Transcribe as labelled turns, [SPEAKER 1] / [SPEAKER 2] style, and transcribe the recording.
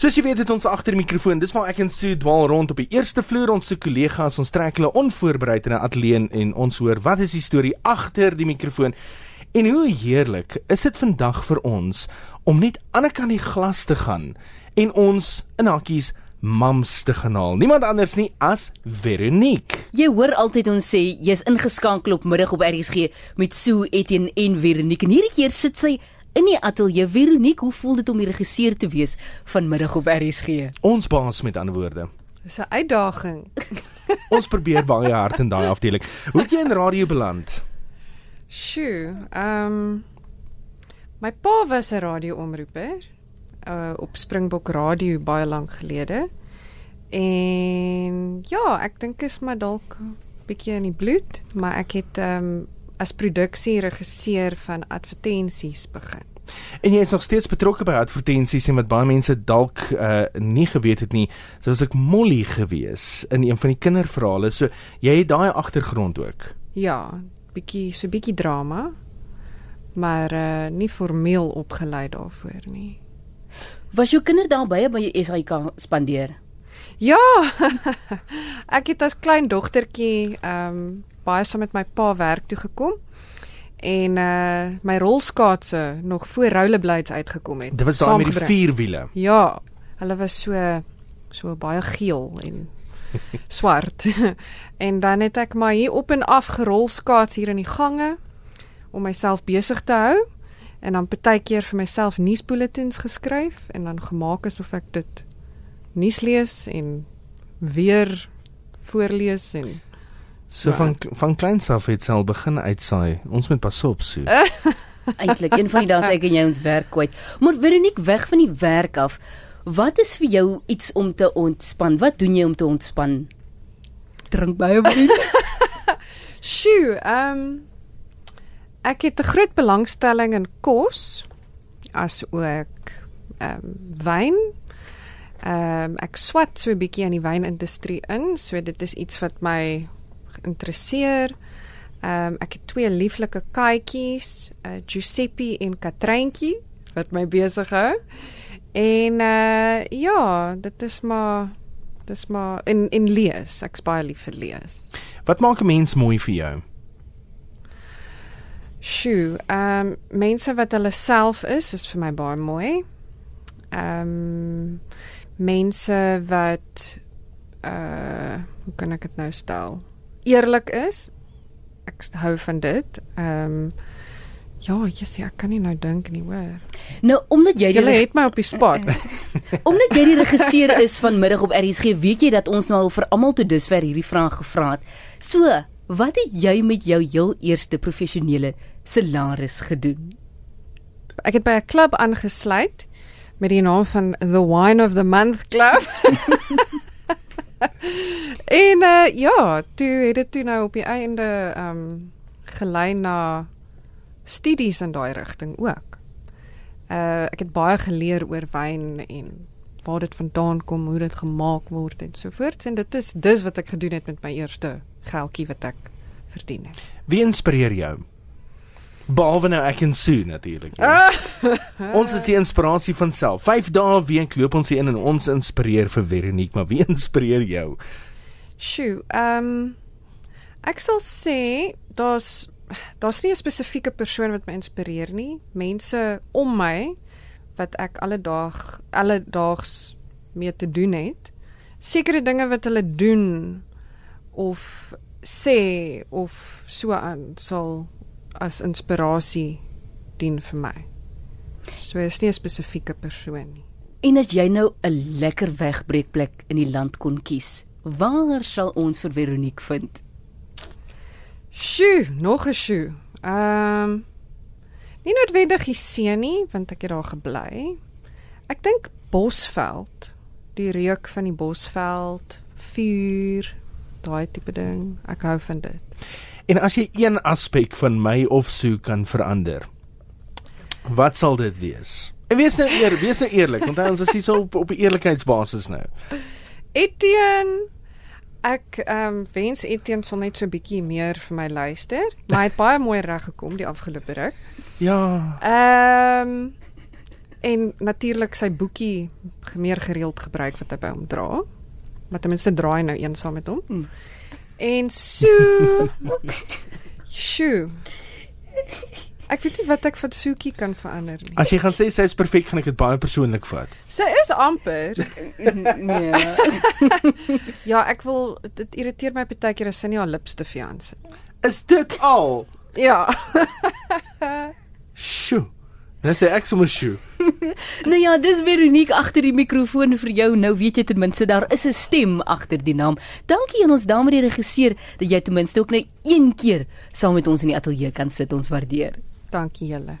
[SPEAKER 1] Soos jy weet het ons agter die mikrofoon. Dis waar ek en Sue dwaal rond op die eerste vloer. Ons se kollegas, ons trek hulle onvoorbereid in 'n ateljee en ons hoor wat is die storie agter die mikrofoon. En hoe heerlik is dit vandag vir ons om net aan die kant die glas te gaan en ons in hakkies mams te genaal. Niemand anders nie as Veronique.
[SPEAKER 2] Jy hoor altyd ons sê jy's ingeskakel op middag op RSG met Sue Etienne en Veronique. En hierdie keer sit sy in die ateljee. Veronique, hoe voel dit om die regisseur te wees van middag op RSG?
[SPEAKER 1] Ons baas met ander woorde.
[SPEAKER 3] Dis 'n uitdaging.
[SPEAKER 1] Ons probeer baie hard in daai afdeling. Hoe het jy in radio beland?
[SPEAKER 3] Sjoe, ehm um, my pa was 'n radioomroeper uh op Springbok Radio baie lank gelede. En ja, ek dink is maar dalk bietjie in die bloed, maar ek het ehm um, as produksieregisseur van advertensies begin.
[SPEAKER 1] En jy is nog steeds betrokke by advertensies en wat baie mense dalk uh nie geweet het nie, soos ek Molly gewees in een van die kinderverhale. So jy het daai agtergrond ook.
[SPEAKER 3] Ja, bietjie so bietjie drama, maar uh nie formeel opgelei daarvoor nie.
[SPEAKER 2] Was jou kinderdae baie by SAK spandeer?
[SPEAKER 3] Ja. ek het as klein dogtertjie ehm um, baie saam met my pa werk toe gekom en uh my rolskaatse nog voor rollerblades uitgekom het.
[SPEAKER 1] Dit was daai met die vier wiele.
[SPEAKER 3] Ja, hulle was so so baie geel en swart. en dan het ek maar hier op en af gerolskaats hier in die gange om myself besig te hou en dan partykeer vir myself nuusbulletins geskryf en dan gemaak asof ek dit nuus lees en weer voorlees en
[SPEAKER 1] So van van kleins af het sy al begin uitsaai. Ons moet pas op so.
[SPEAKER 2] Eintlik een van die dae sê ek en jy ons werk kwyt. Maar Veronique weg van die werk af. Wat is vir jou iets om te ontspan? Wat doen jy om te ontspan? Drink baie wyn.
[SPEAKER 3] Sjoe, ehm um, ek het 'n groot belangstelling in kos as ook ehm um, wyn. Ehm um, ek swat so 'n bietjie aan die wynindustrie in, so dit is iets wat my interesseer. Ehm um, ek het twee lieflike katjies, uh, Giuseppe en Katreintjie wat my besig hou. En uh ja, dit is maar dis maar in in lees. Ek's baie lief vir lees.
[SPEAKER 1] Wat maak 'n mens mooi vir jou?
[SPEAKER 3] Sjoe, ehm um, mense wat hulle self is, is vir my baie mooi. Ehm um, mense wat uh hoe kan ek dit nou stel? Eerlik is. Ek hou van dit. Ehm um, ja, jissie, ek kan nie nou dink nie, hoor.
[SPEAKER 2] Nou omdat jy
[SPEAKER 3] Jy het my op die spot.
[SPEAKER 2] omdat jy die regisseur is van middag op RSG, weet jy dat ons nou al vir almal tot dusver hierdie vraag gevra het. So, wat het jy met jou heel eerste professionele salaris gedoen?
[SPEAKER 3] Ek het by 'n klub aangesluit met die naam van The Wine of the Month Club. en uh, ja, toe het dit toe nou op die einde ehm um, gelei na studies in daai rigting ook. Uh ek het baie geleer oor wyn en waar dit vandaan kom, hoe dit gemaak word en so voort en dit is dis wat ek gedoen het met my eerste geldjie wat ek verdien het.
[SPEAKER 1] Wie inspireer jou? Behalwe nou ek en Sue natuurlik. Ja. ons is die inspirasie van self. 5 dae week loop ons hier in en ons inspireer vir Veronique, maar wie inspireer jou?
[SPEAKER 3] Sjoe, ehm um, ek sal sê daar's daar's nie 'n spesifieke persoon wat my inspireer nie. Mense om my wat ek alledaag alledaags mee te doen het. Sekere dinge wat hulle doen of sê of so aan sal as inspirasie dien vir my. So is nie 'n spesifieke persoon nie.
[SPEAKER 2] En as jy nou 'n lekker wegbreekplek in die land kon kies, waar sal ons vir Veronique vind?
[SPEAKER 3] Sjoe, nog 'n sjoe. Ehm um, nie noodwendig die see nie, want ek het daar gebly. Ek dink Bosveld, die reuk van die Bosveld, vuur, daai tipe ding. Ek hou van dit.
[SPEAKER 1] En as jy een aspek van my of Sue kan verander, wat sal dit wees? En wees nou eer, wees nou eerlik, want ons is hier so op op 'n eerlikheidsbasis nou.
[SPEAKER 3] Etienne Ek ehm um, wens Etienne sal net so 'n bietjie meer vir my luister. Maar hy het baie mooi reg gekom die afgelope ruk.
[SPEAKER 1] Ja.
[SPEAKER 3] Ehm um, En natuurlik sy boekie meer gereeld gebruik wat hy by hom dra. Maar ten minste dra hy nou een saam met hom.
[SPEAKER 2] Hmm.
[SPEAKER 3] En so Sjoe. Ek weet nie wat ek van Sukie kan verander nie.
[SPEAKER 1] As jy gaan sê sy is perfek, gaan ek dit baie persoonlik vat.
[SPEAKER 3] Sy is amper.
[SPEAKER 2] nee.
[SPEAKER 3] Ja, ek wil dit irriteer my baie keer as sy nie haar lips te aan sit.
[SPEAKER 1] Is dit al?
[SPEAKER 3] Ja.
[SPEAKER 1] Sjoe. Dan sê ek sommer sjoe.
[SPEAKER 2] Nou ja, dis Veronique agter die mikrofoon vir jou. Nou weet jy ten minste daar is 'n stem agter die naam. Dankie aan ons dame die regisseur dat jy ten minste ook net een keer saam met ons in die ateljee kan sit. Ons waardeer.
[SPEAKER 3] Dankie julle.